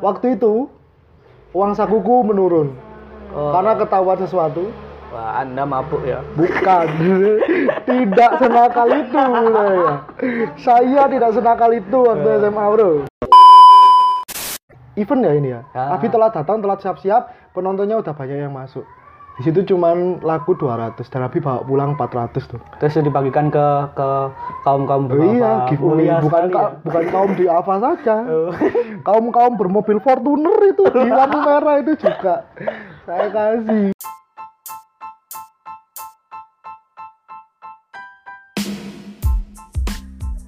waktu itu uang sakuku menurun Oh. karena ketahuan sesuatu. Wah, Anda mabuk ya. Bukan, tidak senakal itu saya. Saya tidak senakal itu waktu SMA bro. Event ya ini ya. Ah. Abi telat datang, telat siap-siap, penontonnya udah banyak yang masuk. Di situ cuman laku 200 dan Abi bawa pulang 400 tuh. Terus dibagikan ke ke kaum kaum Oh iya, giveaway bukan ka- bukan kaum di Ava saja. Oh. kaum kaum bermobil Fortuner itu di lampu merah itu juga saya kasih.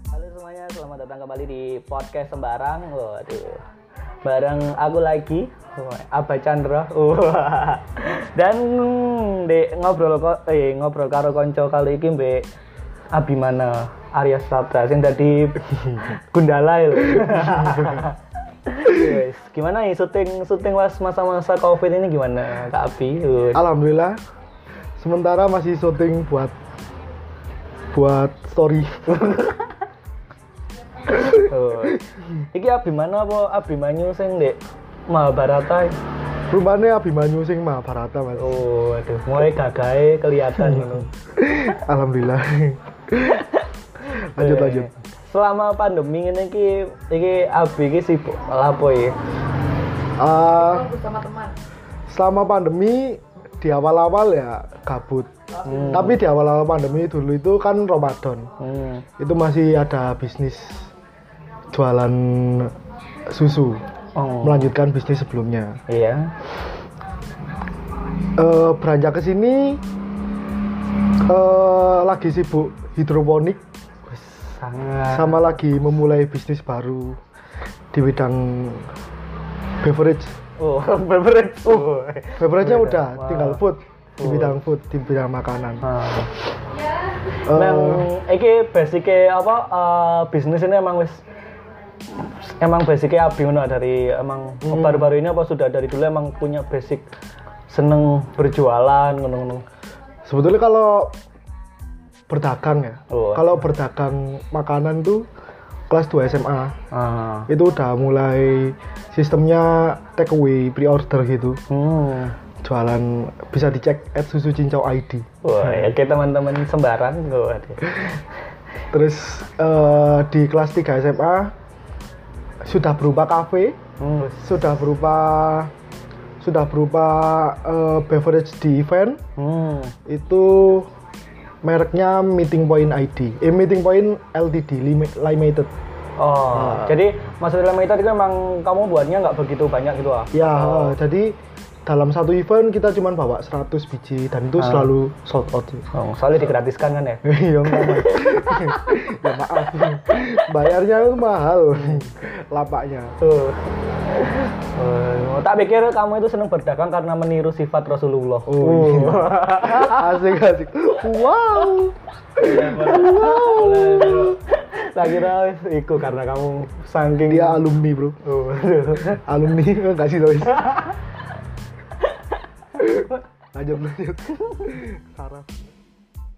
Halo semuanya, selamat datang kembali di podcast Sembarang. Waduh. Bareng aku lagi, Abah Chandra. Dan di ngobrol kok eh ngobrol karo konco kali iki Mbak Abimana Arya Sabda sing dadi Gundala lho. Yes. Gimana ya syuting syuting pas masa-masa Covid ini gimana Kak Abi? Wah. Alhamdulillah. Sementara masih syuting buat buat story. Oh. Iki Abimana apa Abimanyu sing Dek Mahabharata? Rumahnya Abimanyu sing Mahabharata mas. Oh, aduh, mulai gagahe kelihatan ngono. Alhamdulillah. lanjut Eh, lanjut. Selama pandemi ini iki iki Abi iki sibuk lapo ya? Ah, teman selama pandemi di awal-awal ya gabut. Tapi di awal-awal pandemi dulu itu kan Ramadan. Hmm. Itu masih ada bisnis jualan susu. Oh. Melanjutkan bisnis sebelumnya. Iya. Eh beranjak ke sini eh lagi sibuk hidroponik Sangat. sama lagi memulai bisnis baru di bidang beverage. Oh, beverage. Oh. Beverage-nya Beda. udah, Wah. tinggal food di Oh. bidang food, di bidang makanan. Ah. Eh, Nang iki basicnya apa eh, bisnis ini emang wis emang basicnya Abi ngono dari emang Hmm. baru-baru ini apa sudah dari dulu emang punya basic seneng berjualan ngono-ngono. sebetulnya kalau berdagang ya, Oh. kalau berdagang makanan tuh kelas 2 SMA Ah. itu udah mulai sistemnya take away pre-order gitu. Hmm. Jualan bisa dicek at susu cincau ID. Wah, ya kayak teman-teman sembarang waduh. Terus eh, di kelas 3 SMA sudah berupa kafe, Hmm. sudah berupa sudah berupa eh, beverage di event Hmm. itu mereknya Meeting Point ID, eh Meeting Point LTD Limi- Limited. Oh, jadi maksudnya limited itu emang kamu buatnya nggak begitu banyak gitu ah? Ya, eh, jadi dalam satu event kita cuma bawa 100 biji dan itu selalu sold out. sih. Oh, soalnya digratiskan kan ya? Iya ya maaf. Bayarnya itu mahal. Lapaknya. Tuh. Oh, tak pikir kamu itu senang berdagang karena meniru sifat Rasulullah. Oh, iya. asik asik. Wow. Tak kira wis iku karena kamu saking Dia alumni, Bro. Oh, Alumni enggak sih, Lois? Lanjut lanjut. Saraf.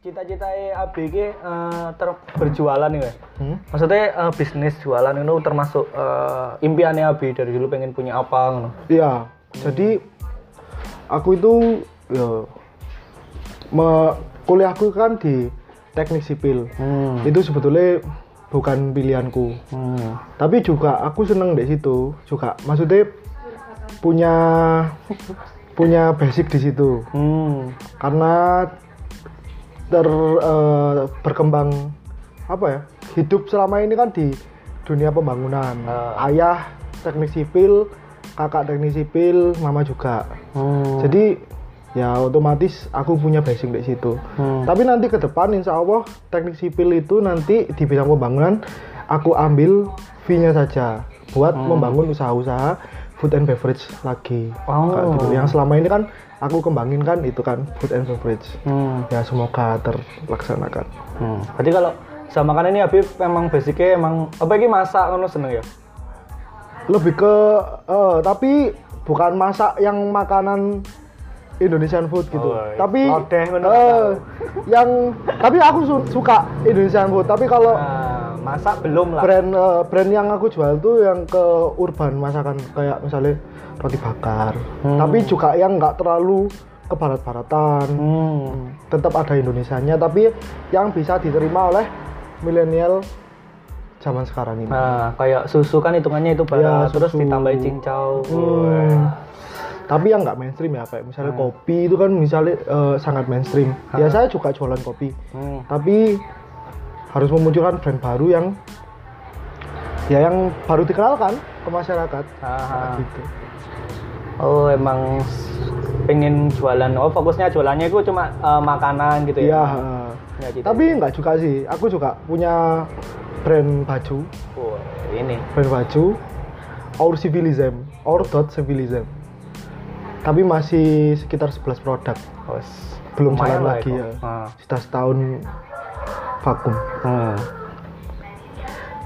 Cita-cita Abi iki eh, ter- berjualan Mas. Hmm? Maksudnya eh, bisnis jualan itu termasuk eh, impiannya Abi dari dulu pengen punya apa ngono. Iya, jadi aku itu ya me, kuliahku kan di teknik sipil. Hmm. Itu sebetulnya bukan pilihanku. Hmm. Tapi juga aku seneng di situ juga. Maksudnya punya punya basic di situ. Hmm. Karena ter eh, berkembang apa ya? Hidup selama ini kan di dunia pembangunan. Ah. Ayah teknik sipil, kakak teknik sipil, mama juga. Hmm. Jadi ya otomatis aku punya basic di situ. Hmm. Tapi nanti ke depan insya Allah teknik sipil itu nanti di bidang pembangunan aku ambil fee-nya saja buat membangun usaha-usaha food and beverage lagi. Oh. Kayak gitu. Yang selama ini kan aku kembangin kan itu kan food and beverage. Hmm. Ya semoga terlaksanakan. Hmm. Berarti kalau sama makanan ini Habib emang basicnya emang apa ini masak ngono seneng ya? Lebih ke eh, tapi bukan masak yang makanan Indonesian food gitu. Oh, iya. tapi Lodeh ngono eh, yang tapi aku su- suka Indonesian food. Tapi kalau Nah, Masa belum lah. brand eh, brand yang aku jual tuh yang ke urban masakan kayak misalnya roti bakar Hmm. tapi juga yang nggak terlalu ke barat-baratan Hmm. tetap ada Indonesianya tapi yang bisa diterima oleh milenial zaman sekarang ini Nah, kayak susu kan hitungannya itu Ya, barat, terus susu. ditambahin cincau. Hmm. tapi yang nggak mainstream ya kayak misalnya kopi itu kan misalnya eh, sangat mainstream ya saya juga jualan kopi Hmm. tapi harus memunculkan brand baru yang ya yang baru dikenalkan ke masyarakat gitu Oh, emang pengen jualan. Oh, fokusnya jualannya itu cuma eh, makanan gitu Iya. ya. heeh. Ya, gitu. Tapi nggak juga sih. Aku juga punya brand baju, Oh, ini. brand baju Our Civilism, Our Dot Civilism. Tapi masih sekitar 11 produk. Oh, Belum jalan lagi ya. Ah. Sudah setahun vakum. Hmm.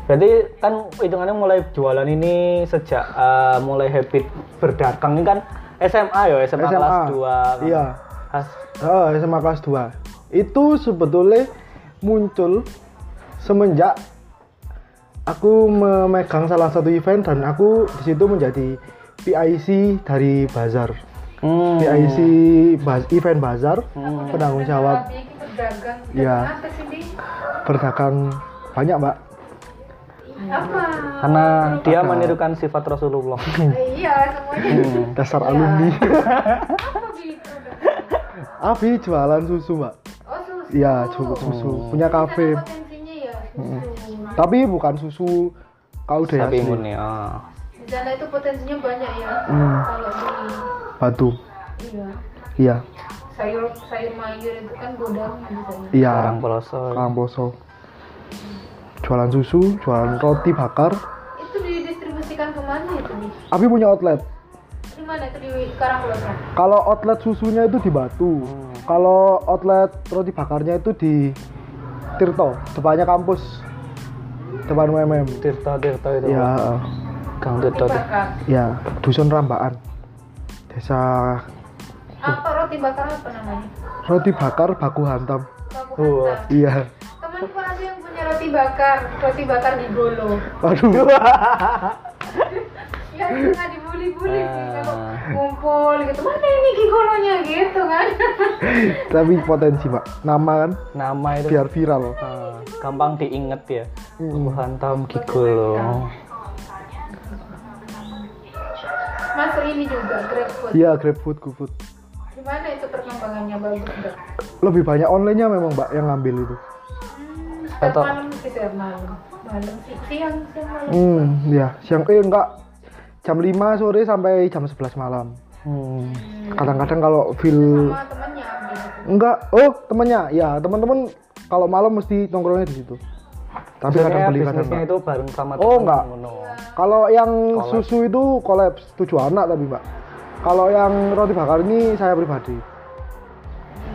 Berarti kan hitungannya mulai jualan ini sejak eh, mulai habit berdagang ini kan SMA ya, SMA, SMA. kelas 2. Kan? Iya. As- Oh, SMA kelas 2. Itu sebetulnya muncul semenjak aku memegang salah satu event dan aku di situ menjadi PIC dari Bazar. Hmm. PIC baz- event Bazar, Hmm. penanggung jawab berdagang. Apa sih di? berdagang banyak, Mbak. Apa? Karena dia Ada. menirukan sifat Rasulullah. Eh, iya semuanya. Hmm. Dasar Iya. alumni. Abi jualan susu, Mbak. Oh susu. Iya, susu. Punya kafe. Ya susu. Tapi bukan susu kau deh imun ya. ah. Di sana itu potensinya banyak ya. Hmm. Kalau di Batu. iya Iya. Sayur sayur mayur itu kan sana. Iya. Orang pelosok. Kamposo. Jualan susu, jualan roti bakar. Itu didistribusikan ke mana itu di? Abi punya outlet. Di mana itu di Karanglosa? Kalau outlet susunya itu di Batu. Hmm. Kalau outlet roti bakarnya itu di Tirto, depannya kampus. Depan UMM. Tirta Tirta itu. Ya, Gang. Bakar. ya, dusun Rambaan. Desa Apa roti bakar apa namanya? roti bakar baku hantam. Baku Oh. hantam. Iya. Temanku ada yang punya roti bakar, roti bakar di Golo. Aduh. Ya nggak dibully-bully sih Ah. kalau ngumpul gitu. Mana ini gigolonya gitu kan? Tapi potensi, Pak. Nama kan Nama itu biar viral. ah, gampang diinget ya. Hmm. Hantam Gigolo. Masuk ini juga GrabFood. Iya, GrabFood, GoFood. Gimana itu perkembangannya bagus nggak? Lebih banyak online-nya memang, Mbak, yang ngambil itu. Hmm, Atau- malam sih setiap malam. Malam sih siang siang malam. Hmm, ya, siang eh enggak jam 5 sore sampai jam 11 malam. Hmm. Kadang-kadang kalau feel Sama temannya ambil. enggak, oh temennya, ya teman-teman kalau malam mesti nongkrongnya di situ. Tapi kadang Maksudnya beli kadang enggak. itu bareng sama Oh, enggak. Kalau yang Collab. susu itu kolaps tujuh anak tapi mbak. Kalau yang roti bakar ini saya pribadi.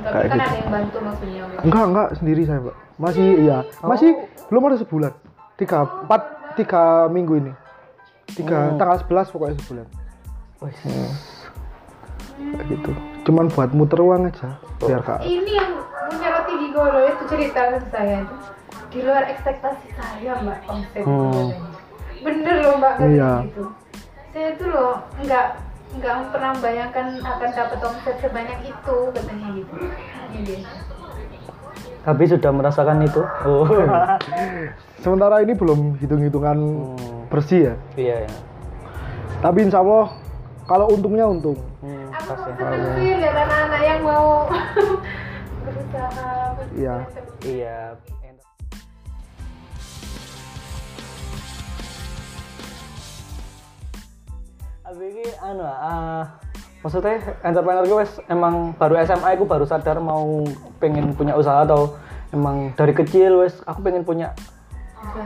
Tapi Kayak kan gitu. ada yang bantu maksudnya. Enggak enggak sendiri saya mbak. Masih iya, masih belum ada sebulan. Tiga, empat, tiga minggu ini. Tiga, Oh. tanggal 11 pokoknya sebulan. Wih. Kayak gitu. Cuman buat muter uang aja. Biar kak. Ini yang punya roti gigolo itu cerita ke saya itu di luar ekspektasi saya mbak konsep Hmm. Bener loh mbak kayak Iya. gitu. Saya tuh loh nggak nggak pernah bayangkan akan dapat omset sebanyak itu katanya gitu. Dia. Tapi sudah merasakan itu. Oh. Sementara ini belum hitung-hitungan Hmm. bersih ya. Iya ya. Tapi insya Allah kalau untungnya untung. Hmm, Aku pas ya. seneng sih lihat anak-anak yang mau berusaha. Iya. Iya. Ini anu ah maksudnya entrepreneur gue wes emang baru SMA aku baru sadar mau pengen punya usaha atau emang dari kecil wes aku pengen punya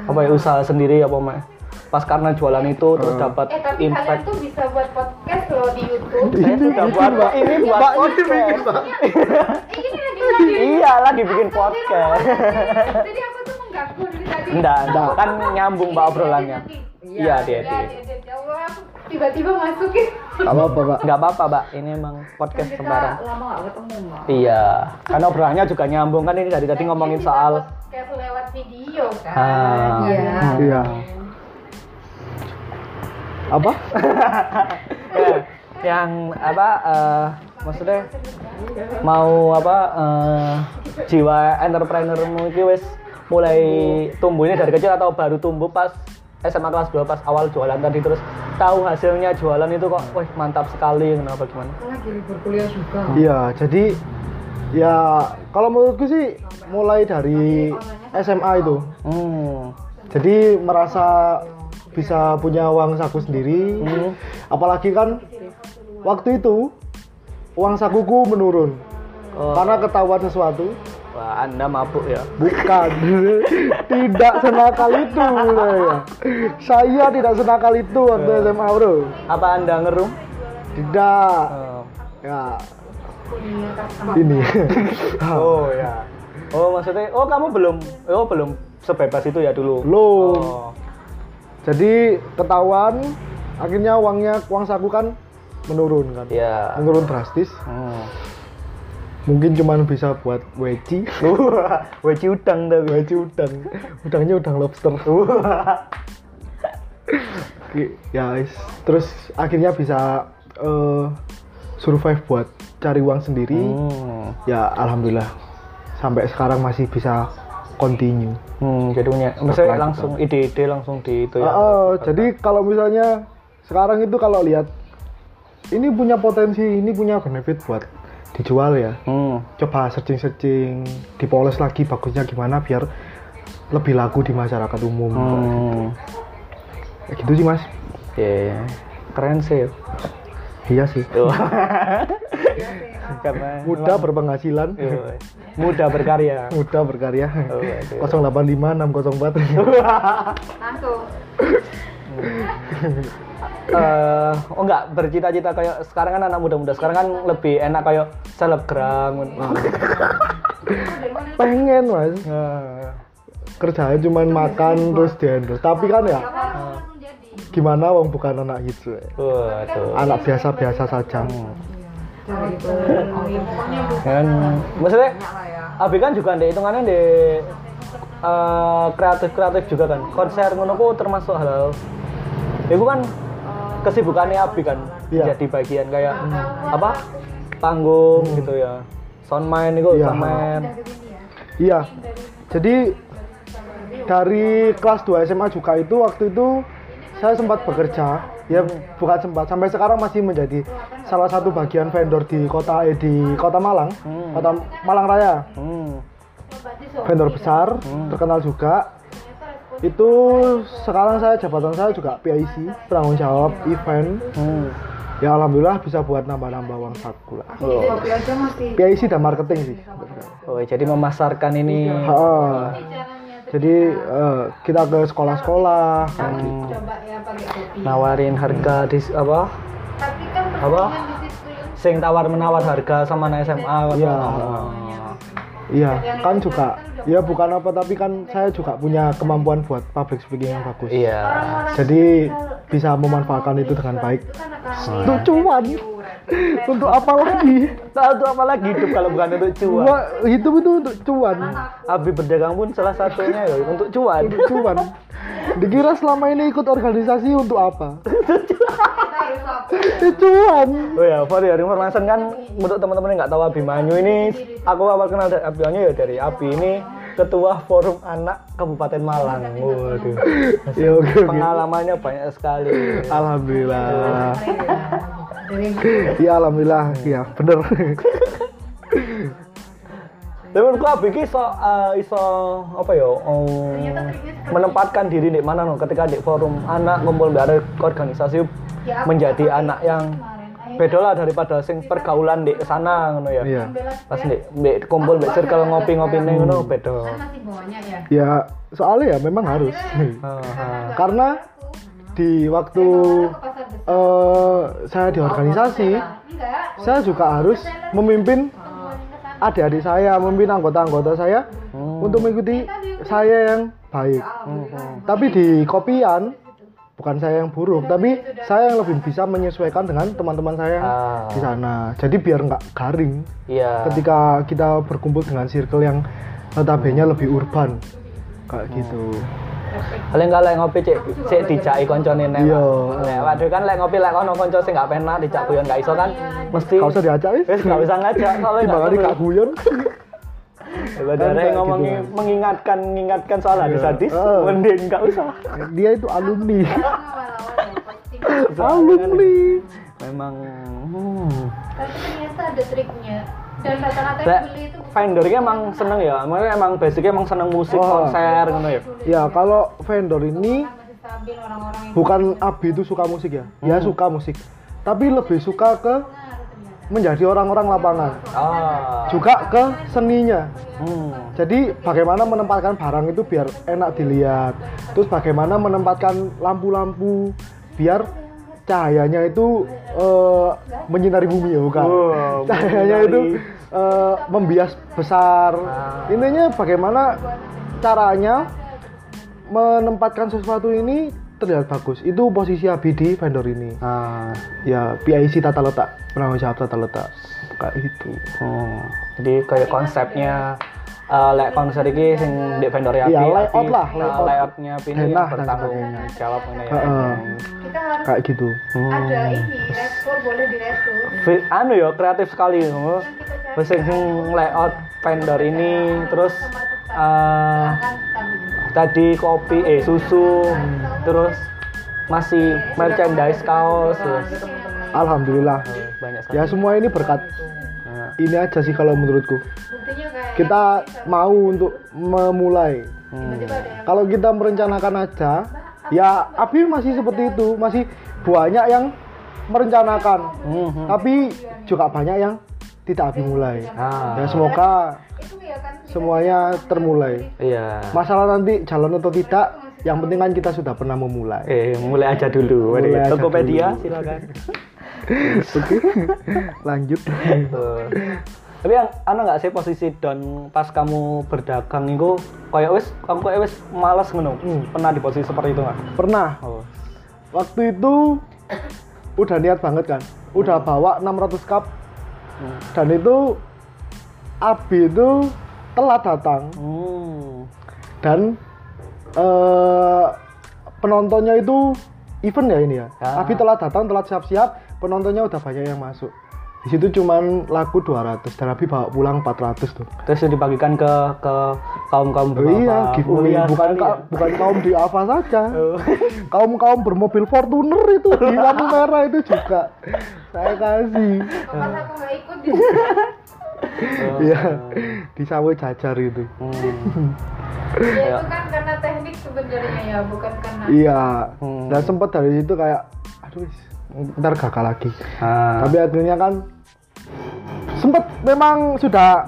apa ya usaha sendiri apa mah pas karena jualan itu terus dapat Eh tapi kalian impact tuh bisa buat podcast loh di YouTube. saya sudah buat Mbak. ini buat Mbak, ini podcast bikin, Mbak. Eh, ini lagi lagi. iya lagi bikin podcast Jadi aku tuh mengganggu dari tadi. Enggak, enggak. Kan nyambung, Mbak, obrolannya. Iya, Iya, dia tiba-tiba masukin Gak apa-apa, Pak. nggak apa-apa mbak ini emang podcast kita sembarang lama gak ketemu mbak iya karena obrolannya juga nyambung kan ini dari tadi ngomongin soal kayak lewat video kan Ah. iya Iya. Apa? Ya, yang apa eh, maksudnya mau apa eh, jiwa entrepreneurmu itu wis mulai tumbuh ini dari kecil atau baru tumbuh pas SMA kelas 2 pas awal jualan tadi terus tahu hasilnya jualan itu kok wah mantap sekali kenapa gimana lagi libur kuliah juga Iya, jadi ya kalau menurutku sih mulai dari SMA itu. hmm. Jadi merasa bisa punya uang saku sendiri. Hmm. Apalagi kan waktu itu uang sakuku menurun Oh. karena ketahuan sesuatu. Wah anda mabuk ya Bukan, tidak senakal itu saya. Saya tidak senakal itu waktu SMA bro. apa anda ngerum Tidak. Oh. Ya. Ini. oh ya oh maksudnya oh kamu belum oh belum sebebas itu ya dulu Belum. oh. Jadi ketahuan akhirnya uangnya uang saku kan menurun kan. ya Menurun drastis. hmm. Mungkin cuman bisa buat weci. Weci udang tapi weci udang. Udangnya udang lobster. Ya guys. Terus akhirnya bisa eh, survive buat cari uang sendiri. Hmm. Ya alhamdulillah sampai sekarang masih bisa continue. Hmm, jadi punya Berkelanjutan. langsung ide-ide langsung di itu ya. Ah, ah, jadi kalau misalnya sekarang itu kalau lihat ini punya potensi, ini punya benefit buat dijual ya. Hmm. Coba searching-searching, dipoles lagi bagusnya gimana biar lebih laku di masyarakat umum. Hmm. Kayak gitu sih mas. Iya, iya. Keren sih. Iya sih. Mudah berpenghasilan, Iya, mudah berkarya. mudah berkarya. Oh, aduh. 085 604. langsung Eh, oh enggak bercita-cita kayak sekarang kan anak muda-muda sekarang kan lebih enak kayak selebgram. Pengen mas. Nah, Kerjanya cuma makan terus di endorse. Tapi kan ya jadi gimana wong bukan anak gitu. ya. Waduh. Anak biasa-biasa saja. cari itu pokoknya bu kan maksudnya Abi kan juga di hitungannya di kreatif kreatif juga kan konser ngono ku termasuk hal itu kan kesibukannya Abi kan Iya. jadi bagian kayak apa panggung gitu ya soundman itu Iya. soundman ya Iya. Jadi dari kelas 2 SMA juga itu waktu itu saya sempat bekerja. Ya bukan sempat, sampai sekarang masih menjadi salah satu bagian vendor di kota eh, di Kota Malang, Hmm. Kota Malang Raya. hmm. Vendor besar, terkenal juga. Itu sekarang saya jabatan saya juga PIC, penanggung jawab event. Hmm. Ya alhamdulillah bisa buat nambah-nambah uang saku lah. Oh. kopi aja masih PIC dan marketing sih. Oh, jadi memasarkan ini Ha, jadi eh, kita ke sekolah-sekolah, coba ya nawarin harga di apa tapi kan Apa? persaingan di situ yang sing tawar menawar harga sama anak SMA Iya. Iya, kan juga ya bukan apa tapi kan saya juga punya kemampuan buat public speaking yang bagus. iya Jadi bisa memanfaatkan itu dengan baik. kan akan Untuk. Untuk apa lagi? tahu tuh apa lagi hidup kalau bukan untuk cuan Gua hidup itu untuk cuan. Abi berdagang pun salah satunya ya untuk cuan Untuk cuan. Dikira selama ini ikut organisasi untuk apa? cuan. Oh ya, for your information kan untuk teman-teman yang nggak tahu Abimanyu ini, aku awal kenal dari Abimanyu ya dari Abi ini ketua forum anak Kabupaten Malang. Waduh, Ya oke oke. pengalamannya banyak sekali. Alhamdulillah. Dari Ya alhamdulillah. Ya bener. Tapi menurutku Abi ini iso, iso apa ya, um, menempatkan diri di mana no, ketika di forum anak ngumpul dari organisasi Ya, menjadi anak yang beda lah daripada sing pergaulan di sana ngono ya. Iya. Pas di, di kumpul di circle ngopi-ngopi nih ngono beda. kan ya Ya soalnya ya memang harus. Ah. Karena di waktu eh saya di organisasi, enggak. Saya juga harus memimpin adik-adik saya, memimpin anggota-anggota saya Hmm. untuk mengikuti saya yang baik. Tapi di kopian bukan saya yang buruk tapi saya yang lebih bisa menyesuaikan dengan teman-teman saya Ah. di sana. Jadi biar nggak garing Iya. ketika kita berkumpul dengan circle yang notabene lebih urban kayak gitu Paling kalau ngopi cek cek dijaki koncone nek. Iya. Lek waduh kan lek ngopi lek kono kanca sing gak penak dijak guyon gak iso kan mesti Gak usah diajak wis. Wis gak usah ngajak kalau Timbangane gak guyon. Daripada kayak ngomongin gitu. mengingatkan mengingatkan soal hadis-hadis, Ah. mending gak usah. Dia itu alumni. alumni. Memang hmm. tapi ternyata ada triknya dan rata-rata beli itu vendornya emang seneng ya, maksudnya emang basicnya emang seneng musik, Oh. konser gitu ya. Ya, kalau vendor ini Kan bukan Abi itu suka musik ya. Ya Hmm. suka musik. Tapi lebih suka ke menjadi orang-orang lapangan. Ah. Juga ke seninya. Hmm. Jadi bagaimana menempatkan barang itu biar enak dilihat. Terus bagaimana menempatkan lampu-lampu biar cahayanya itu eh, menyinari bumi ya bukan. Wow, cahayanya itu eh, membias besar. Ah. Intinya bagaimana caranya menempatkan sesuatu ini terlihat bagus. Itu posisi Abi di vendor ini. Ah. Ya PIC tata letak, penanggung jawab tata letak. Kayak gitu. Hmm. Jadi kayak konsepnya eh lek konser iki sing di vendor ya Iya, layout Abi, lah, layout. layoutnya ini yang dan bertanggung jawab ini ya. Heeh. kita harus Kayak gitu. Hmm. ada ini respon boleh Vi- anu ya kreatif sekali cari Wis sing layout vendor ini terus kami tadi kopi eh susu terus masih merchandise kaos terus Alhamdulillah. eh, banyak sekali. Ya semua ini berkat Nah, ini aja sih kalau menurutku. buktinya Kita mau untuk memulai. hmm. Kalau kita merencanakan aja, ya Abi masih seperti itu, masih banyak yang merencanakan. Mhm. Tapi juga banyak yang tidak Abi mulai. Ah. Ya semoga kan semuanya termulai. Iya. Masalah nanti jalan atau tidak, yang penting kan kita sudah pernah memulai. Eh, mulai aja dulu. Mulai aja Tokopedia dulu. silakan. Oke, lanjut. Tapi yang ana nggak sih posisi don pas kamu berdagang itu kayak wis kamu kayak wis malas ngono. Hmm. Pernah di posisi seperti itu nggak? Pernah Oh. waktu itu udah niat banget kan udah bawa 600 cup Hmm. dan itu Abi itu telat datang Hmm. dan eh, penontonnya itu event ya ini ya Ah. Abi telat datang telat siap-siap penontonnya udah banyak yang masuk di situ cuman laku 200 dan Abi bawa pulang 400 tuh Terus dibagikan ke ke kaum kaum Oh iya, giveaway Mulia bukan sekali ka- ya. bukan kaum di Ava saja. Oh. kaum kaum bermobil Fortuner itu di lampu merah itu juga saya kasih. aku nggak ikut di Oh. Iya, di sawo jajar itu. Hmm. ya itu kan karena teknik sebenarnya ya bukan karena Iya. Hmm. Dan sempat dari situ kayak, aduh, ntar gagal lagi. Ah. Tapi akhirnya kan sempat memang sudah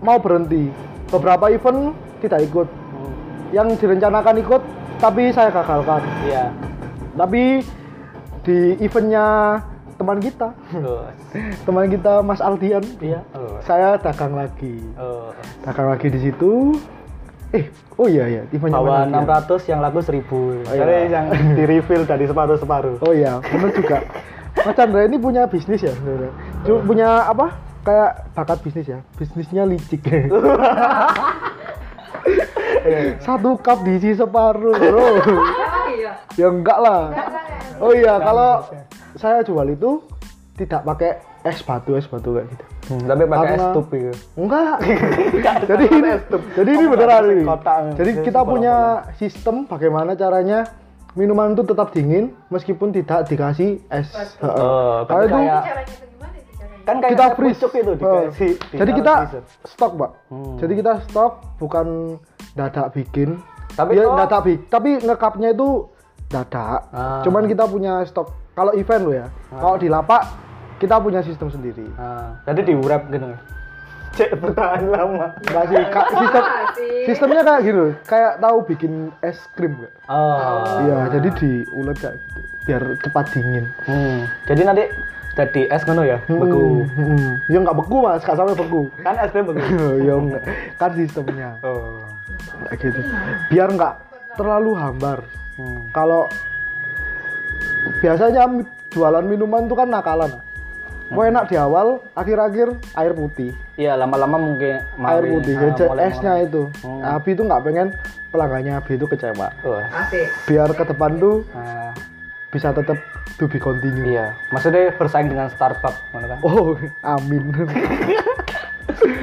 mau berhenti. Beberapa event tidak ikut. Hmm. Yang direncanakan ikut, tapi saya gagalkan. Iya. Tapi di eventnya teman kita, Oh. teman kita Mas Aldian, Iya. Oh. saya dagang lagi. Oh. Dagang lagi di situ. Eh, oh iya ya, eventnya Bawa Mas Aldian. 600 yang laku 1000. Oh, iya. Jadi yang di refill dari separuh-separuh. Oh iya, benar juga. Mas Chandra ini punya bisnis ya, sebenarnya. Cu- punya apa? Kayak bakat bisnis ya. Bisnisnya licik. Satu cup diisi separuh, bro. iya ya enggak lah. Karena Oh iya, kalau saya jual itu tidak pakai es batu, es batu kayak gitu. Hmm, tapi pakai es Karena- tup itu. Enggak. jadi ini jadi ini beneran ini. kotak. Jadi Jadi kita bola-bola. punya sistem bagaimana caranya minuman itu tetap dingin meskipun tidak dikasih es. Heeh. Oh, Kalau berarti itu kayak caranya itu gimana sih caranya kan kayak kita es freeze itu dikasih. Jadi ditaruh kita freezer. stok, Pak. Hmm. Jadi kita stok bukan dadak bikin. Tapi ya dadak bikin, tapi ngekapnya itu dadak. Ah. Cuman kita punya stok. Kalau event lo ya. Kalau di lapak kita punya sistem sendiri. Nah, jadi di wrap gitu. Cek bertahan lama. Enggak sih, Kak, sistem sistemnya kayak gitu. Kayak tahu bikin es krim nggak? Oh. Iya, jadi diulet kayak gitu. Biar cepat dingin. Hmm. Jadi nanti jadi es ngono ya, beku. Hmm, hmm. Ya nggak beku mas, nggak sampai beku. Kan es krim beku. ya enggak. Kan sistemnya. Oh. Kayak gitu. Biar nggak terlalu hambar. Hmm. Kalau biasanya jualan minuman tuh kan nakalan mau enak di awal akhir-akhir air putih Iya, lama-lama mungkin air putih ah, ya, mulai- esnya itu Hmm. Abi tuh nggak pengen pelanggannya Abi itu kecewa. Asik. biar ke depan tuh Ah, bisa tetap to be continue iya, maksudnya bersaing dengan Starbucks, kan? oh amin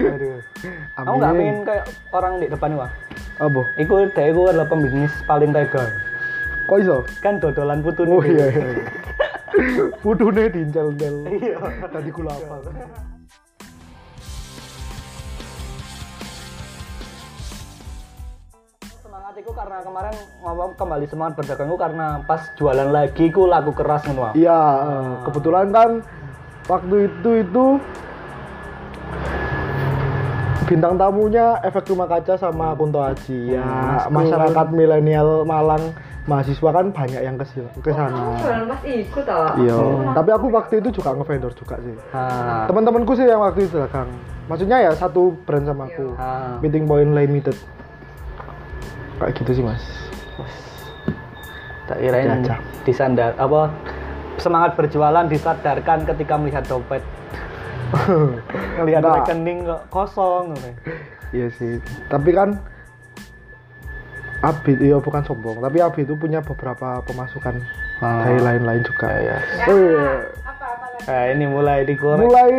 Aduh. Kamu nggak amin pengen kayak orang di depan wah? apa Iku deh, iku adalah pembisnis paling tega. kok iso Kan dodolan putu oh nih. iya iya Putune dincel-ncel Iya. tadi kula apa Semangat iku karena kemarin ngomong kembali semangat berdagangku karena pas jualan lagi ku laku keras ngono. Wak. Iya, eh, kebetulan kan waktu itu itu bintang tamunya efek rumah kaca sama Kunto Aji. Ya, Kun. masyarakat milenial Malang mahasiswa kan banyak yang ke ke sana. Jualan mas ikut tau. Iya, tapi aku waktu itu juga nge-vendor juga sih. Ah. Teman-temanku sih yang waktu itu dagang. Maksudnya ya satu brand sama aku. Ah. Meeting Point Limited. Kayak gitu sih, Mas. Tak kirain Diajak. disandar apa semangat berjualan disadarkan ketika melihat dompet. Melihat rekening kok kosong. Iya sih. Tapi kan Abi iya bukan sombong, tapi Abi itu punya beberapa pemasukan Ah. dari lain-lain juga. Ya, ya. Oh, iya. apa apa lagi Eh, ini mulai digoreng. Mulai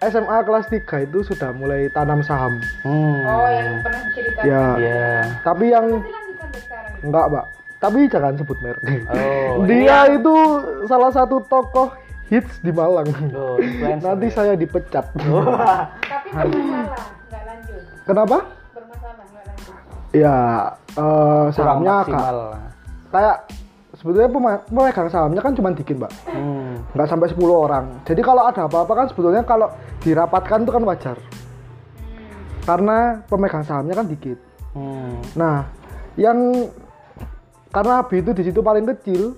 SMA kelas 3 itu sudah mulai tanam saham. Hmm. oh yang pernah diceritakan Ya, Iya. tapi yang enggak, Pak. Tapi jangan sebut merek. Oh, Dia itu salah satu tokoh hits di Malang. Influencer. Nanti saya dipecat. tapi nggak lanjut Kenapa? Ya, eh, kurang sahamnya kayak sebetulnya pemegang sahamnya kan cuma dikit, Mbak. Hmm. nggak sampai 10 orang. Jadi kalau ada apa-apa kan sebetulnya kalau dirapatkan itu kan wajar. Karena pemegang sahamnya kan dikit. Hmm. Nah, yang karena Abi itu di situ paling kecil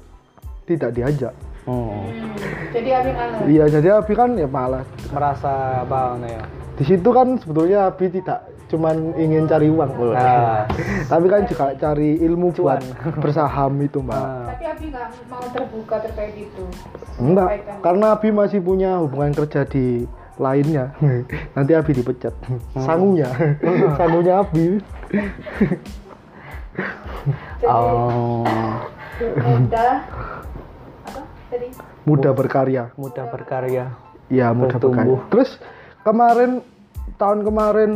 tidak diajak. Hmm. Hmm, jadi Abi malas Iya, jadi Abi kan ya malas. Merasa apa ngono ya? Di situ kan sebetulnya Abi tidak cuman ingin cari uang, Nah. tapi kan juga cari ilmu buat bersaham itu, Mbak. Ah. tapi Abi nggak mau terbuka terkait itu Enggak, karena Abi masih punya hubungan kerja di lainnya. Nanti Abi dipecat. Sangunya. Sangunya Abi. jadi Oh. mudah apa tadi Mudah berkarya. Mudah berkarya. Iya, mudah Bertumbuh. berkarya. Terus kemarin tahun kemarin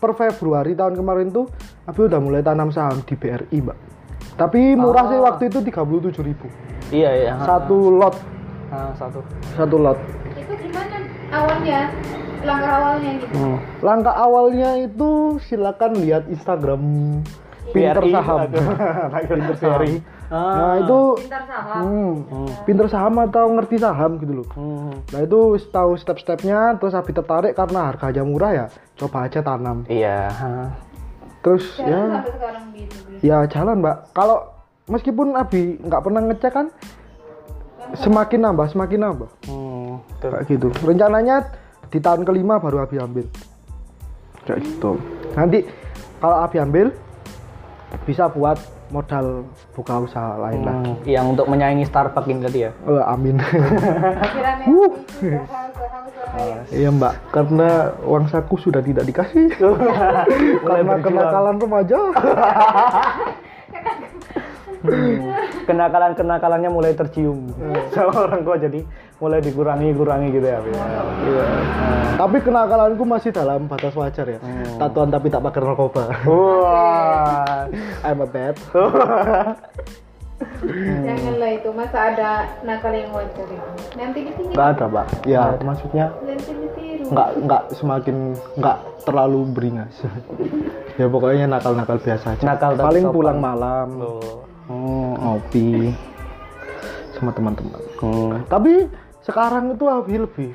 per Februari tahun kemarin tuh Abi udah mulai tanam saham di BRI, Mbak. Tapi murah sih Ah. waktu itu 37.000. Iya, iya. Satu lot, Ah, satu. satu lot. itu gimana awalnya langkah awalnya gitu Hmm. Langkah awalnya itu silakan lihat Instagram Pinter Saham. Pinter Saham. Ah. Nah, itu Pintar saham. Hmm, Hmm. pinter saham atau ngerti saham gitu loh. Hmm. Nah itu tahu step-stepnya, terus Abi tertarik karena harganya murah ya, coba aja tanam. Iya. Terus jalan ya, sampai sekarang gitu ya jalan mbak. Kalau meskipun Abi nggak pernah ngecek kan, semakin nambah, semakin nambah. Hmm. Kayak gitu. Rencananya di tahun kelima baru Abi ambil. Kayak gitu. Nanti kalau Abi ambil, bisa buat modal buka usaha lain lagi. Hmm. Yang untuk menyaingi Starbucks ini tadi ya. Eh, amin. Uh. ya Iya mbak, karena uang saku sudah tidak dikasih karena kenakalan remaja. kenakalan kenakalannya mulai tercium sama orang tua jadi mulai dikurangi kurangi gitu ya Bi? Iya. Tapi kenakalanku masih dalam batas wajar ya. Tatuan tapi tak pakai narkoba. wah I'm a bad. janganlah itu masa ada nakal yang wajar itu nanti ditiru Nggak ada mbak. Ya maksudnya nanti ditiru nggak nggak semakin nggak terlalu beringas. ya pokoknya nakal-nakal biasa aja. Nakal Paling sopan. pulang malam Loh. Oh, ngopi sama teman-teman. Hmm. Tapi sekarang itu Abi lebih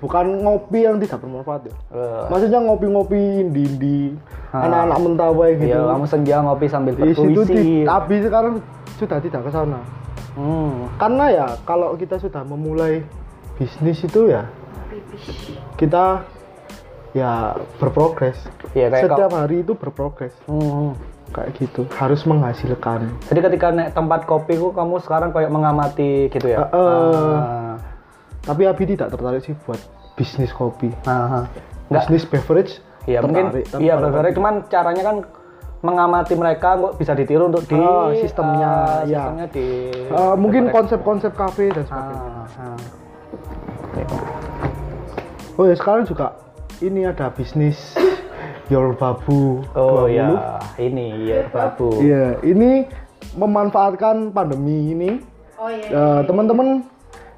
bukan ngopi yang tidak bermanfaat ya. Eh, Maksudnya ngopi-ngopi di Ah. anak-anak mentawai gitu. Iya, kamu senja ngopi sambil di berpuisi. di, Abi sekarang sudah tidak ke sana. Hmm. Karena ya kalau kita sudah memulai bisnis itu ya kita ya berprogres. Iya, kayak Setiap hari itu berprogres. Hmm. Kayak gitu harus menghasilkan Jadi ketika naik tempat kopi ku kamu sekarang kayak mengamati gitu ya? Eh. Ah. tapi Abi tidak tertarik sih buat bisnis kopi. Nggak, bisnis beverage iya mungkin tertarik, tapi iya beberapa cuman caranya kan mengamati mereka kok bisa ditiru untuk di Ah, sistemnya, ah, ya. sistemnya di Eh, mungkin konsep-konsep kafe dan sebagainya ah, ah. oh ya sekarang juga ini ada bisnis Your Babu Oh 20. ya, ini ya babu. Iya, ini memanfaatkan pandemi ini oh iya Eh, teman-teman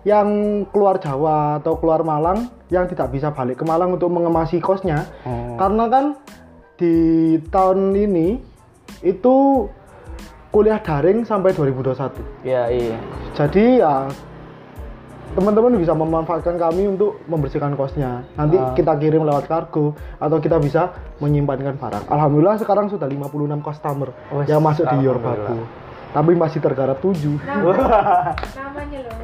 yang keluar Jawa atau keluar Malang yang tidak bisa balik ke Malang untuk mengemasi kosnya Hmm. karena kan di tahun ini itu kuliah daring sampai 2021 Ya iya. jadi ya teman-teman bisa memanfaatkan kami untuk membersihkan kosnya nanti Ah. kita kirim lewat kargo atau kita bisa menyimpankan barang Alhamdulillah sekarang sudah 56 customer Wes, yang masuk di alhamdulillah. Tapi masih tergarap 7 namanya loh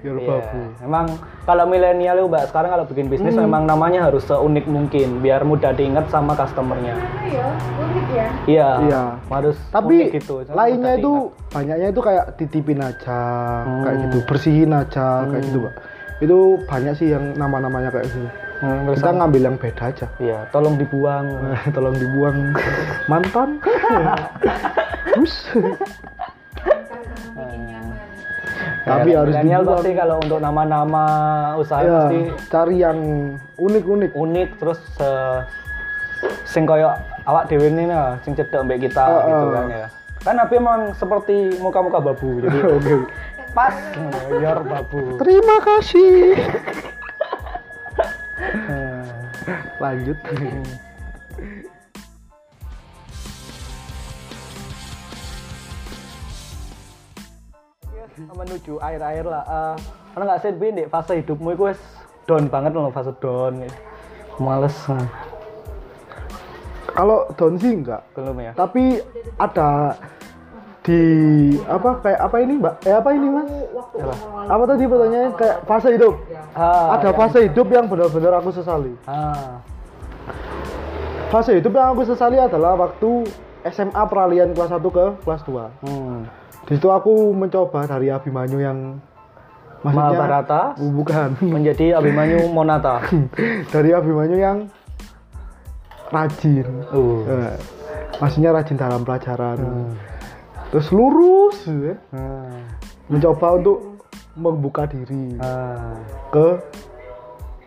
Yorbabu Iya. Emang kalau milenial itu mbak sekarang kalau bikin bisnis Hmm. memang namanya harus seunik mungkin biar mudah diingat sama customernya. oh iya unik ya Iya. Iya. Harus tapi unik gitu. Lainnya itu banyaknya itu kayak titipin aja kayak Hmm. gitu bersihin aja kayak gitu pak itu banyak sih yang nama-namanya kayak gitu. Hmm, kita ngambil yang beda aja. Iya, tolong dibuang. tolong dibuang. Mantan. Terus nyaman tapi Ya, harus milenial pasti kalau untuk nama-nama usaha ya, pasti cari yang unik-unik. unik terus eh, sing koyo awak dewe ini lah, sing cedek mbek kita Ah, gitu kan ya. Kan Abi emang seperti muka-muka babu jadi oke pas yor babu. terima kasih Hmm. lanjut menuju air-air lah. Eh, Ada nggak sih di fase hidupmu itu wes down banget loh fase down. Males nah. kalau down sih enggak belum ya. tapi ada di apa kayak apa ini mbak? Eh apa ini mas? Apa tadi pertanyaannya? Kayak fase hidup. Ah, ada ya. fase hidup yang benar-benar aku sesali. Ah, fase hidup yang aku sesali adalah waktu SMA peralihan kelas 1 ke kelas 2 hmm. di situ aku mencoba dari Abimanyu yang maksudnya Mahabharata? Oh, bukan. Menjadi Abimanyu Monata. dari Abimanyu yang rajin. Uh. Eh, maksudnya rajin dalam pelajaran. Hmm. Terus lurus ya. Hmm. mencoba untuk membuka diri Ah. ke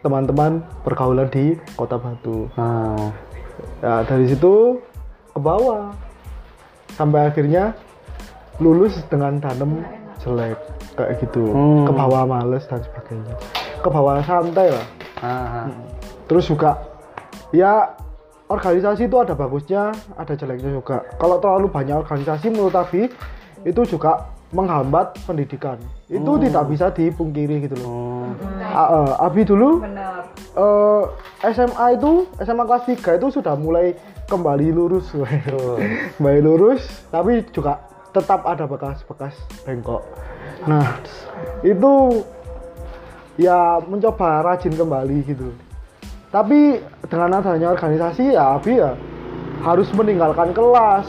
teman-teman pergaulan di Kota Batu. Ah. Ya, dari situ ke bawah sampai akhirnya lulus dengan tanam jelek kayak gitu. Hmm. Ke bawah males dan sebagainya. Ke bawah santai lah. Ah. Terus juga ya organisasi itu ada bagusnya, ada jeleknya juga. Kalau terlalu banyak organisasi menurut Abi itu juga menghambat pendidikan. Itu tidak bisa dipungkiri gitu loh. Hmm. A- eh, Abi dulu benar eh, SMA itu SMA kelas 3 itu sudah mulai kembali lurus kembali lurus tapi juga tetap ada bekas-bekas bengkok nah itu ya mencoba rajin kembali gitu tapi dengan adanya organisasi ya Abi ya harus meninggalkan kelas.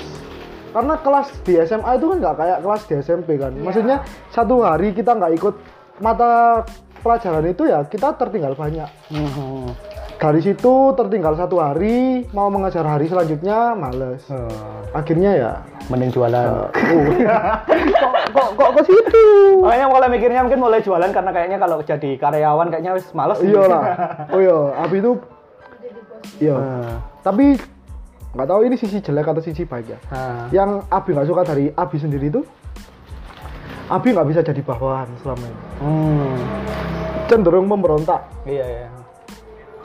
Karena kelas di SMA itu kan nggak kayak kelas di SMP kan. Maksudnya satu hari kita nggak ikut mata pelajaran itu ya kita tertinggal banyak. Hmm. Dari situ tertinggal satu hari mau mengajar hari selanjutnya males akhirnya ya Mending jualan. eh, oh, kok kok kok ke situ Makanya mulai mikirnya mungkin mulai jualan karena kayaknya kalau jadi karyawan kayaknya wis males. iya lah oh iya Abi itu iya Ah. tapi nggak tahu ini sisi jelek atau sisi baik ya Ah. yang Abi nggak suka dari Abi sendiri itu Abi nggak bisa jadi bawahan selama ini Hmm. cenderung memberontak Iya iya.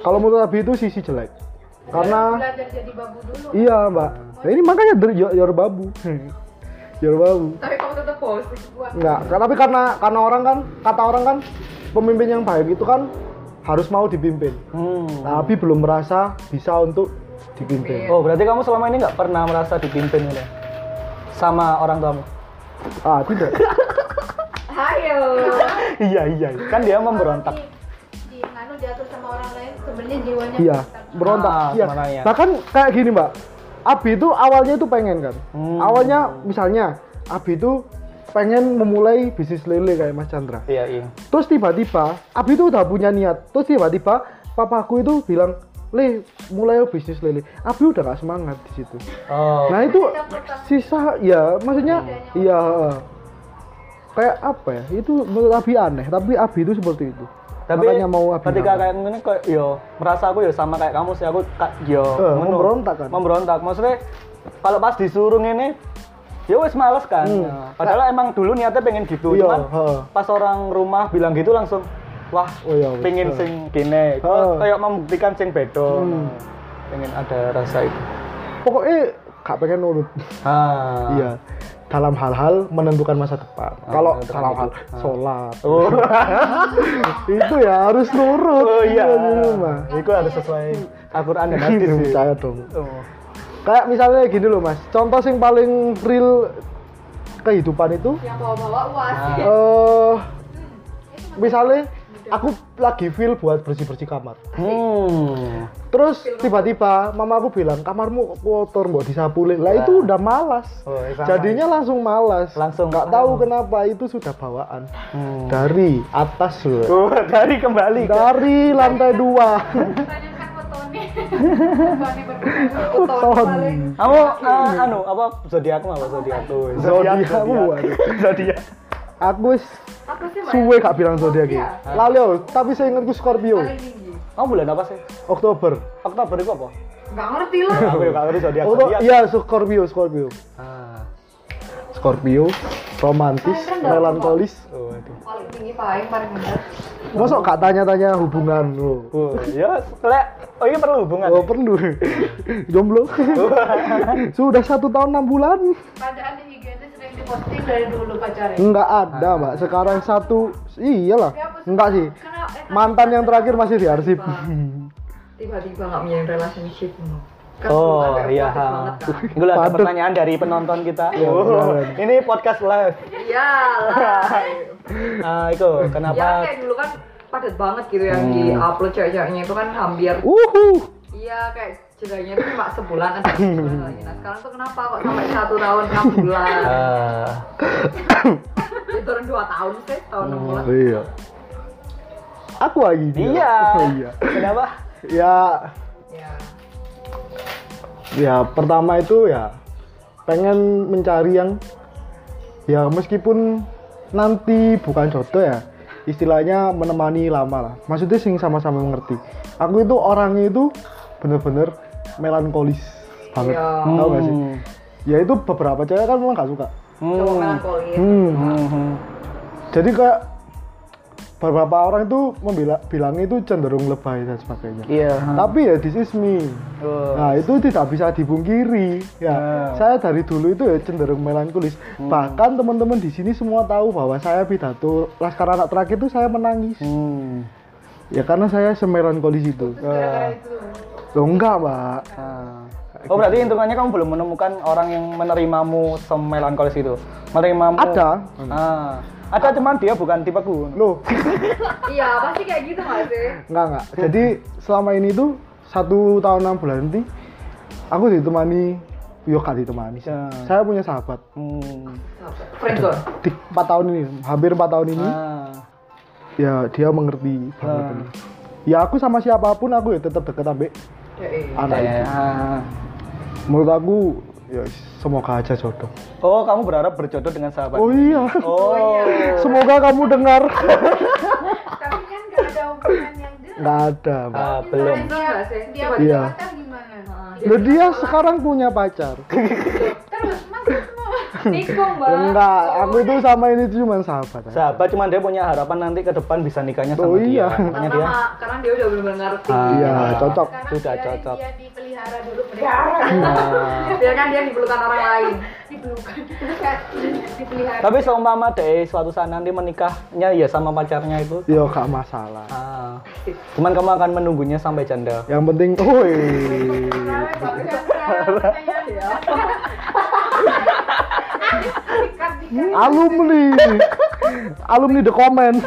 Kalau menurut Abi itu sisi jelek karena belajar jadi babu dulu iya mbak nah, ini makanya dari Yor- Yorbabu Yorbabu tapi kamu tetap post Enggak, tapi karena karena orang kan kata orang kan pemimpin yang baik itu kan harus mau dipimpin. Hmm. Tapi belum merasa bisa untuk dipimpin. Oh berarti kamu selama ini nggak pernah merasa dipimpin ya? sama orang tuamu? Ah, tidak. ayo iya iya. Kan dia memberontak. Sebenarnya jiwanya iya, berontak. Ah, iya. sebenarnya. Bahkan kayak gini, Mbak. Abi itu awalnya itu pengen kan. Hmm. Awalnya misalnya Abi itu pengen memulai bisnis lele kayak Mas Chandra. Iya, iya. Terus tiba-tiba Abi itu udah punya niat. Terus tiba-tiba papaku itu bilang, "Le, mulai yuk bisnis lele." Abi udah gak semangat di situ. Oh. Nah, itu sisa ya maksudnya iya kayak apa ya? Itu menurut Abi aneh, tapi Abi itu seperti itu. Tapi Makanya mau ketika nambah. kayak gini kok yo merasa aku yo sama kayak kamu sih aku yo Eh, ngono. memberontak kan? memberontak maksudnya kalau pas disuruh ini ya wes males kan Hmm. Ya. padahal emang dulu niatnya pengen gitu Iya, cuman heeh. pas orang rumah bilang gitu langsung wah Oh iya, pengen Heeh. sing gini kayak membuktikan sing bedo Hmm. pengen ada rasa itu Pokoknya gak pengen nurut. ah Iya. Dalam hal-hal menentukan masa depan. Kalau menentukan dalam hal. Ah. sholat, oh, itu ya harus nurut. oh iya di rumah. itu harus sesuai Al-Quran dan hadis sih Percaya dong. Oh. Kayak misalnya gini loh mas, contoh yang paling real kehidupan itu, Yang bawa-bawa uas. Eh misalnya aku lagi feel buat bersih-bersih kamar. hmm Terus tiba-tiba mama aku bilang kamarmu kotor mau disapulin. Lah itu udah malas. Oh, sama. Jadinya langsung malas. Langsung. nggak tahu kenapa itu sudah bawaan Hmm. dari atas loh. Oh, dari kembali ke Dari lantai dua. Tanyakan fotonya. Fotonya berbeda. Ton. Kamu eh, anu apa zodiakmu apa zodiakku? Zodiakmu, waduh. Zodiak. Aku wis suwe gak bilang zodiak iki. Lali oh, tapi saya ingatku Scorpio. Paling tinggi. Kamu bulan apa sih? Oktober. Oktober itu apa? Nggak ngerti lah. Aku juga ngerti zodiak. Iya Scorpio, Scorpio. Ah. Scorpio, romantis, melankolis. Oh, aduh. Paling tinggi paling paling bener. Masa gak tanya-tanya hubungan lo? Oh, ya, lek oh ini perlu hubungan. Oh perlu Jomblo Sudah satu tahun enam bulan Padahal di Diposting dari dulu pacarnya. Enggak ada mbak Sekarang satu Iyalah Enggak sih Kenapa? Eh, Mantan yang terakhir masih di arsip Tiba-tiba nggak punya relationship. Kan Oh iya, banget kan. Gue ada pertanyaan dari penonton kita. Iya, Oh, ini podcast live. Iya lah. Ah, itu Ya kenapa? kayak dulu kan padat banget gitu yang di upload cewek-ceweknya itu kan hampir Uhuh iya kayak jedanya itu cuma sebulan atau sebulan lagi. Nah sekarang tuh kenapa kok sampai satu tahun enam bulan? Ah, Ya turun dua tahun sih, tahun enam bulan. Iya Aku lagi dia. iya. Oh, iya Kenapa? Ya Ya. Ya pertama itu ya Pengen mencari yang Ya meskipun Nanti bukan jodoh ya Istilahnya menemani lama lah Maksudnya sing sama-sama mengerti Aku itu orangnya itu Bener-bener melankolis banget Iya. Tahu gak sih? Hmm. Ya itu beberapa cewek kan memang gak suka Cowok Hmm. melankolis. Hmm. Hmm. Jadi kayak beberapa orang itu membila, bilang itu cenderung lebay dan sebagainya. Iya. Tapi ya this is me. Oh. Nah itu tidak bisa dipungkiri. Ya, Ah. saya dari dulu itu ya cenderung melankolis. Hmm. Bahkan teman-teman di sini semua tahu bahwa saya pidato laskar anak terakhir itu saya menangis. Hmm. Ya karena saya semelankolis itu. Ah. Loh enggak, Mbak. Ah. Oh berarti hitungannya kamu belum menemukan orang yang menerimamu semelankolis itu? Menerimamu? Ada. Ah. Ada cuman dia bukan tipeku. Loh, Iya, pasti kayak gitu nggak sih? enggak enggak. Jadi selama ini tuh satu tahun enam bulan nanti aku ditemani yo gak ditemani. Ya. Saya punya sahabat Hmm. Friendzone. empat tahun ini, hampir empat tahun ini. Ah. Ya dia mengerti banget. Ah. Ya aku sama siapa pun aku ya tetap deket Ya, iya. Anak itu. Ah. Menurut aku ya semoga aja jodoh. Oh, kamu berharap berjodoh dengan sahabat? Oh iya. Oh. Semoga kamu dengar. Tapi kan gak ada hubungan yang. Nggak ada. Ah, belum. Itu sih? Dia Coba- punya Iya. pacar gimana? Loh, dia sekarang punya pacar. Nikung, Mbak. Enggak, aku itu sama ini cuma sahabat. aja. Sahabat cuman dia punya harapan nanti ke depan bisa nikahnya sama Oh, iya. dia. Makanya dia. Karena, dia udah benar-benar ngerti. Ah. Iya, cocok. Sekarang Sudah cocok. Dia dipelihara dulu pelihara. Ah. Biar kan dia dipelukan orang lain. Dipelukan. Kan, dipelihara. Tapi seumpama deh suatu saat nanti menikahnya ya sama pacarnya itu. Yo gak masalah. Ah. Cuman kamu akan menunggunya sampai janda. Yang penting, woi. Alumni. Alumni the comment.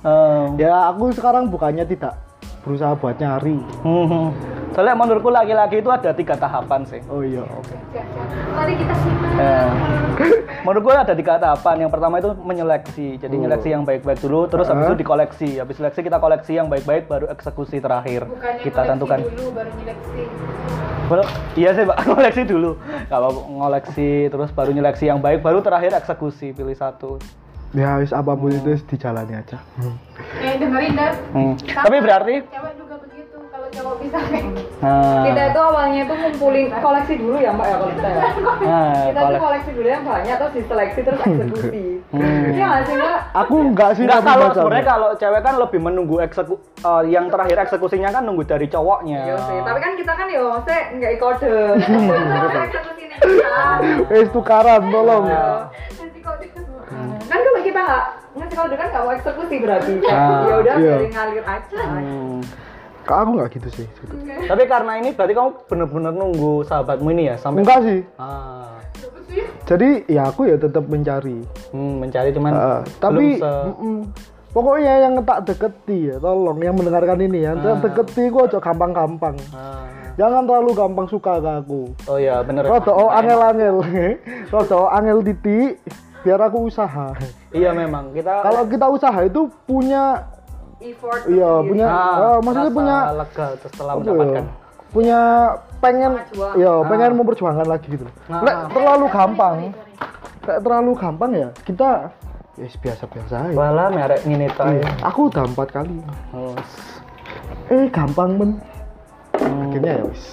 Um, Ya aku sekarang bukannya tidak berusaha buat nyari. hmm. Soalnya menurutku laki-laki itu ada tiga tahapan sih. Oh iya, oke. Jangan. Mari kita simak. Eh, menurutku ada tiga tahapan. Yang pertama itu menyeleksi. Jadi Oh. nyeleksi yang baik-baik dulu, terus habis Ah. itu dikoleksi. Habis seleksi kita koleksi yang baik-baik, baru eksekusi terakhir. Bukannya kita tentukan. dulu baru nyeleksi. Well, iya sih pak, koleksi dulu. Apa ngoleksi, terus baru nyeleksi yang baik, baru terakhir eksekusi. Pilih satu. Ya, wis apa pun itu wis dijalani aja. Eh dengerin dan. Hmm. Tapi berarti, Cewek juga begitu. Kalau cowok bisa kayak gitu. nah, Kita itu awalnya itu ngumpulin koleksi dulu ya mbak ya kalau kita ya. nah, Kita tuh kolek- koleksi dulu yang banyak terus diseleksi terus eksekusi. Hmm. Iya nggak sih mbak? Aku enggak sih Enggak tapi kalau sebenarnya kalau cewek kan lebih menunggu ekseku eh, yang terakhir eksekusinya kan nunggu dari cowoknya. Iya sih. Tapi kan kita kan ya maksudnya nggak kode. Eksekusi ini. Wis tukaran tolong. Iya. Nanti kok dia Kan kalau kita nggak ngasih kode kan nggak mau eksekusi berarti. Ah, Ya udah iya. ngalir aja. Hmm. Kak aku enggak gitu sih. Tapi karena ini berarti kamu bener-bener nunggu sahabatmu ini ya sampai Enggak sih. ah, Jadi ya aku ya tetap mencari. hmm, mencari cuman Heeh, tapi belum se mm-mm. pokoknya yang tak deketi ya, tolong yang mendengarkan ini ya, tak deketi gua aja gampang-gampang. Ah. Jangan terlalu gampang suka ke aku. Oh iya bener. Rodo oh angel-angel. Rodo angel titik biar aku usaha. Iya memang kita Kalau kita usaha itu punya Effort. iya sendiri. punya ah, eh, maksudnya rasa punya lega setelah apa ya, mendapatkan. punya pengen ya Ah. pengen memperjuangkan lagi gitu. Ah. Lek terlalu gampang. Lek terlalu gampang ya kita ya biasa-biasa aja. Wala merek ngene ta. Iya, Aku udah empat kali. Oh, Eh gampang men. Hmm. Akhirnya ya wis.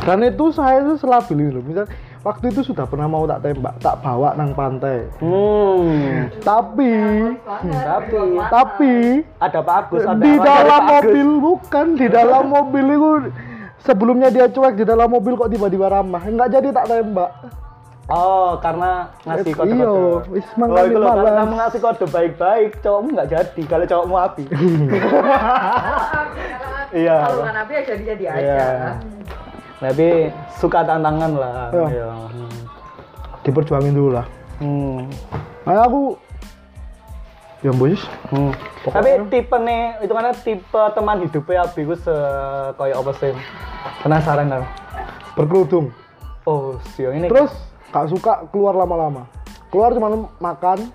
Karena itu saya itu selabil ini loh. Misal waktu itu sudah pernah mau tak tembak, tak bawa nang pantai. Hmm. Tapi Banget. Tapi tapi ada Pak Agus, ada di dalam mobil bukan di dalam mobil itu sebelumnya dia cuek di dalam mobil kok tiba-tiba ramah nggak jadi tak tembak Oh, karena ngasih kode Iya, wis oh, mangkali itu loh, malas. karena ngasih kode baik-baik, cowokmu nggak jadi. Kalau cowokmu api. Iya. Kalau bukan api ya jadi-jadi aja. Iya. Tapi suka tantangan lah. Iya. Iya. diperjuangin dulu lah Hmm. nah, aku ya bos Hmm. Tapi tipe nih, itu kan tipe teman hidupnya Abi ku se kayak apa sih? Penasaran kan? berkerudung Oh, sio ini. terus gak suka keluar lama-lama keluar cuma makan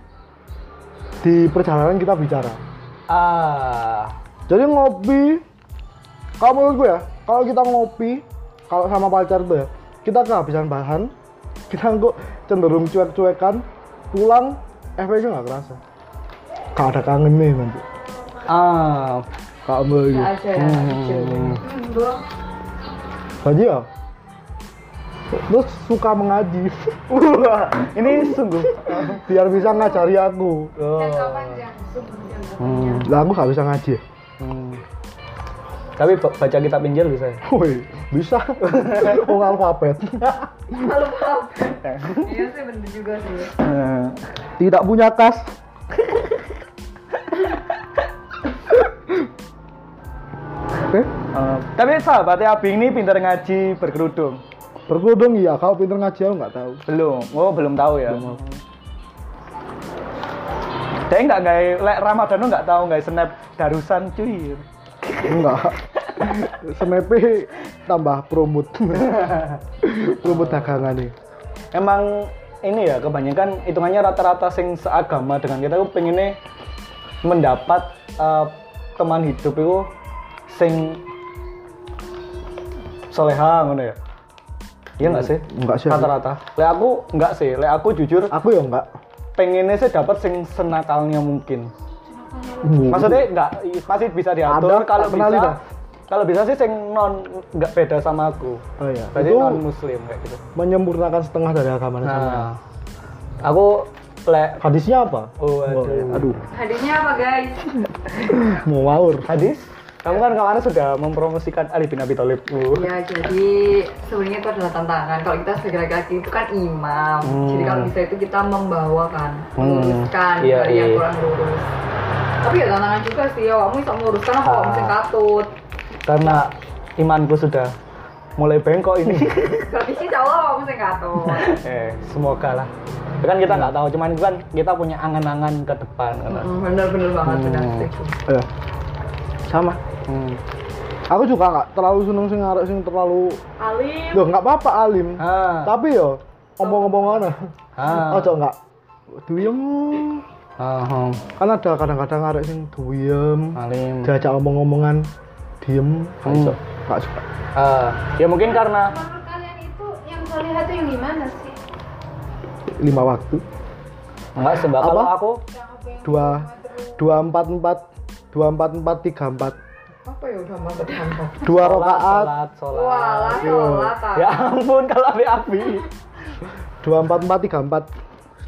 di perjalanan kita bicara ah, jadi ngopi menurut gue ya kalau kita ngopi kalau sama pacar tuh ya kita kehabisan bahan kita kok cenderung cuek-cuekan pulang efeknya nggak kerasa gak ada kangen nih nanti ah. gitu ada ya. Hmm. Haji ya terus suka mengaji Wah, ini sungguh. biar bisa ngajari aku Oh. Hmm. lah aku gak bisa ngaji ya Hmm. Tapi ba- baca kitab Injil bisa ya? Woi, bisa oh alfabet paham. Iya sih bener juga sih. Eh, tidak punya kas Oke, eh, tapi sahabatnya Abi ini pintar ngaji berkerudung. berkerudung iya, kalau pinter ngaji aku nggak tahu. Belum, oh belum tahu ya. Dia nggak nggak lek Ramadan nggak tahu nggak snap darusan cuy. Enggak. Semepe tambah promot. promot dagangan nih. Emang ini ya kebanyakan hitungannya rata-rata sing seagama dengan kita tuh pengennya mendapat eh, teman hidup itu sing soleha ngono ya. Iya nggak sih? Enggak sih. aku. Rata-rata. Lek aku nggak sih. Lek aku jujur Aku ya enggak. pengennya sih dapat sing senakalnya mungkin. Maksudnya nggak masih bisa diatur Ada, kalau bisa. dah. Kalau bisa sih sing non nggak beda sama aku. Oh iya. Berarti Itu non muslim kayak gitu. menyempurnakan setengah dari agama sama. Nah, aku lek Hadisnya apa? Oh, aduh. Aduh. Hadisnya apa guys? Mau ngawur. hadis. Kamu kan kemarin sudah mempromosikan Ali bin Abi Thalib. Uh. Ya jadi sebenarnya itu adalah tantangan. Kalau kita sebagai laki-laki itu kan imam. Hmm. Jadi kalau bisa itu kita membawakan, Hmm. meluruskan Iya, dari yang iya. kurang lurus. Tapi ya tantangan juga sih, ya kamu bisa meluruskan apa kamu Ah. bisa katut. Karena imanku sudah mulai bengkok ini. Berarti sih insya Allah kamu katut. eh, semoga lah. Ya kan kita nggak tahu, cuman itu kan kita punya angan-angan ke depan. kan. Hmm, banget, bener Hmm. setuju. Eh, sama. Hmm. Aku juga nggak terlalu seneng sing arek sing terlalu Alim. Loh nggak apa-apa alim. Ah. Tapi yo omong-omong ana. Ah. Ojo nggak duyem. Ah, Kan ada kadang-kadang arek sing duyem, alim. diajak omong-omongan diem, Hmm. Nggak suka. Ah, ya mungkin karena Menurut kalian itu yang solihah itu yang gimana sih? Lima waktu. enggak sebab Apa? kalau aku Yang yang Dua, dua empat empat, dua empat empat tiga empat, Apa ya udah mantep mantep. dua rokaat, sholat, sholat. Walah sholat. ah. Ya ampun kalau api-api. dua empat empat tiga empat.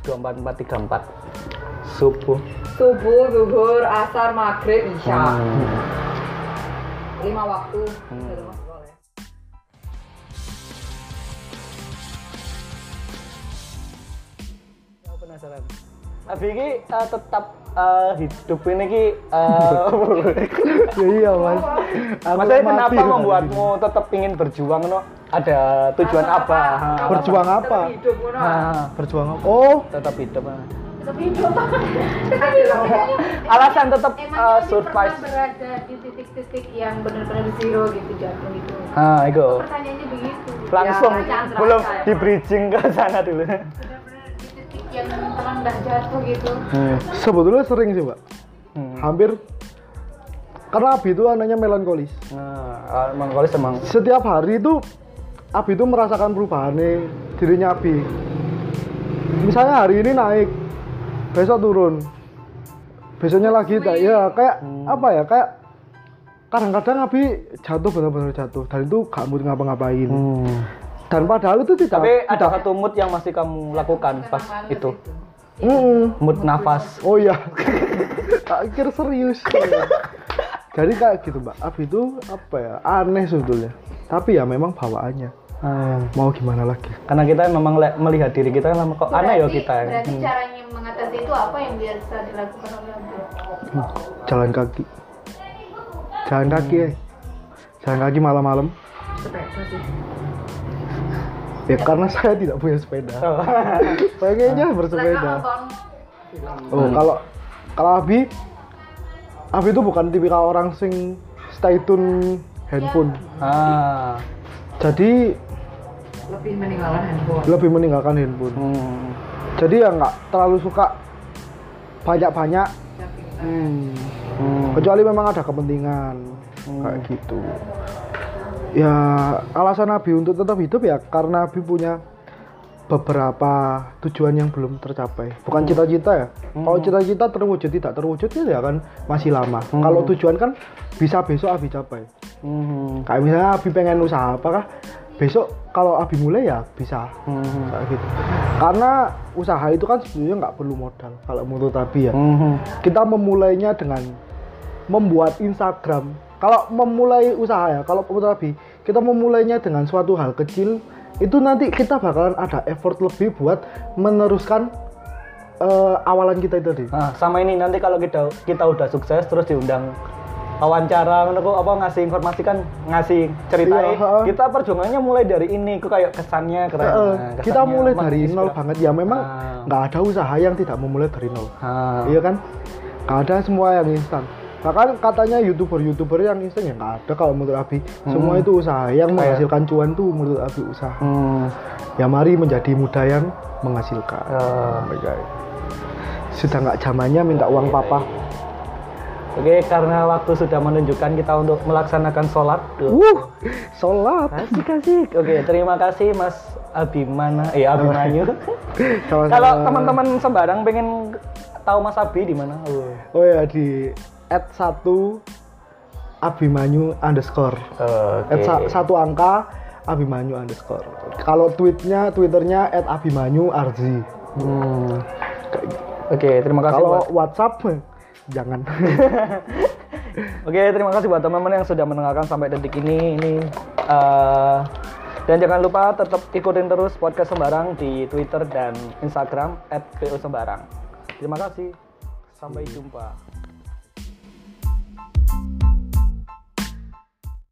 Dua empat empat tiga empat. Subuh. Subuh, zuhur, asar, maghrib, isya. Hmm. Lima waktu. Hmm. Aku penasaran. Abi ini eh, tetap eh, hidup ini ki Ya iya mas. Aku Maksudnya mati kenapa membuatmu tetap ingin berjuang no? Ada tujuan apa? apa? Berjuang apa? Tetap hidup ngono. Ha, Berjuang apa? Oh, tetap hidup. Alasan tetap survive. pernah berada di titik-titik yang benar-benar zero gitu jatuh itu. Ah, itu. Pertanyaannya begitu. Langsung Ya, belum terasa ya. di bridging ke sana dulu. Benar-benar di titik yang terendah jatuh gitu. Hmm. sebetulnya sering sih mbak. Hmm. Hampir karena Abi itu anaknya melankolis. Nah, emang kalau emang Setiap hari itu Abi itu merasakan perubahannya dirinya Abi. Misalnya hari ini naik, besok turun, besoknya lagi tak ya kayak Hmm. apa ya kayak kadang-kadang Abi jatuh benar-benar jatuh dan itu gak mood ngapa-ngapain. Hmm. Dan padahal itu tidak Tapi ada tidak satu mood yang masih kamu lakukan pas itu. Mm-mm. Mood nafas. Oh iya. tak kira serius. Jadi kayak gitu mbak. Abi itu apa ya aneh sebetulnya. Tapi ya memang bawaannya. Ah, Mau gimana lagi? Karena kita memang melihat diri kita lama kok aneh ya kita. ya. Berarti Hmm. caranya mengatasi itu apa yang biasa dilakukan oleh Abdul? Jalan kaki. Jalan kaki eh. Jalan kaki malam-malam. Sepeda sih. Ya karena saya tidak punya sepeda. Oh. Pengennya bersepeda. Oh kalau kalau Abi Abi itu bukan tipikal orang sing stay tune handphone. ah. Jadi lebih meninggalkan handphone. lebih meninggalkan handphone. Hmm. Jadi ya nggak terlalu suka banyak-banyak. Hmm. Hmm. Kecuali memang ada kepentingan kayak gitu. Ya alasan Abi untuk tetap hidup ya karena Abi punya beberapa tujuan yang belum tercapai. Bukan cita-cita ya. Kalau cita-cita terwujud tidak terwujud ya kan masih lama. Kalau tujuan kan bisa besok Abi capai. Hmm. Kayak misalnya Abi pengen usaha apakah besok kalau Abi mulai ya bisa Hmm. kayak gitu. Karena usaha itu kan sebenarnya nggak perlu modal kalau menurut Abi ya Hmm. kita memulainya dengan membuat Instagram. Kalau memulai usaha ya, kalau menurut Abi, kita memulainya dengan suatu hal kecil, itu nanti kita bakalan ada effort lebih buat meneruskan eh, awalan kita itu tadi. Nah, sama ini nanti kalau kita kita udah sukses terus diundang wawancara ngono kok, apa ngasih informasi kan ngasih ceritain Iya, kita perjuangannya mulai dari ini kok kayak kesannya keren Eh, Nah, kita kesannya mulai dari nol banget ya, memang Ah. nggak ada usaha yang tidak memulai dari nol. Ah. Iya kan? Nggak ada semua yang instan. Bahkan katanya youtuber-youtuber yang instan ya nggak ada kalau menurut Abi. Semua itu usaha. Yang menghasilkan cuan tuh menurut Abi usaha. Hmm. Ya mari menjadi muda yang menghasilkan. Ah. Oh. Sudah nggak zamannya minta uang papa. Oke, karena waktu sudah menunjukkan kita untuk melaksanakan sholat. Tuh. Uh, sholat. Asik asik. Oke, terima kasih Mas Abimana, eh Abimanyu. Kalau teman-teman sembarang pengen tahu Mas Abi di mana? Oh. Oh ya di at satu Abimanyu underscore. Oke. At sa- satu angka Abimanyu underscore. Kalau tweetnya twitternya at Abimanyu Arzi. Hmm. Oke, terima kasih. Kalau buat- WhatsApp jangan. Oke, terima kasih buat teman-teman yang sudah mendengarkan sampai detik ini. Ini eh, dan jangan lupa tetap ikutin terus podcast Sembarang di Twitter dan Instagram @pu Sembarang. Terima kasih. Sampai jumpa.